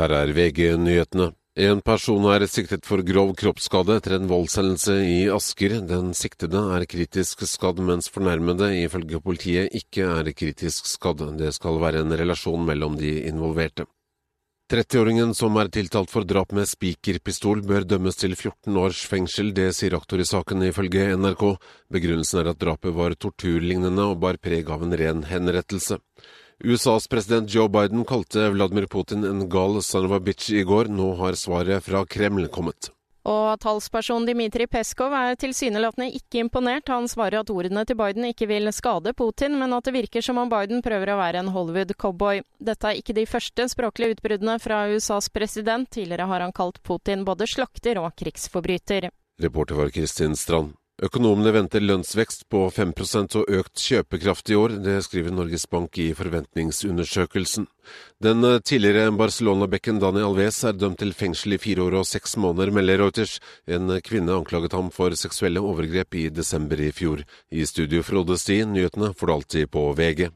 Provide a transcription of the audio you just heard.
Her er VG-nyhetene. En person er siktet for grov kroppsskade etter en voldshendelse i Asker. Den siktede er kritisk skadd, mens fornærmede ifølge politiet ikke er kritisk skadd. Det skal være en relasjon mellom de involverte. 30-åringen som er tiltalt for drap med spikerpistol, bør dømmes til 14 års fengsel. Det sier aktor i saken, ifølge NRK. Begrunnelsen er at drapet var torturlignende og bar preg av en ren henrettelse. USAs president Joe Biden kalte Vladimir Putin en gal son of a bitch i går. Nå har svaret fra Kreml kommet. Og talsperson Dmitrij Peskov er tilsynelatende ikke imponert. Han svarer at ordene til Biden ikke vil skade Putin, men at det virker som om Biden prøver å være en Hollywood-cowboy. Dette er ikke de første språklige utbruddene fra USAs president. Tidligere har han kalt Putin både slakter og krigsforbryter. Reporter var Kristin Strand. Økonomene venter lønnsvekst på 5% og økt kjøpekraft i år. Det skriver Norges Bank i forventningsundersøkelsen. Den eh, tidligere Barcelona-bekken Dani Alves er dømt til fengsel i fire år og seks måneder, melder Reuters. En kvinne anklaget ham for seksuelle overgrep i desember i fjor. I studio Frode Sti, nyhetene får du alltid på VG.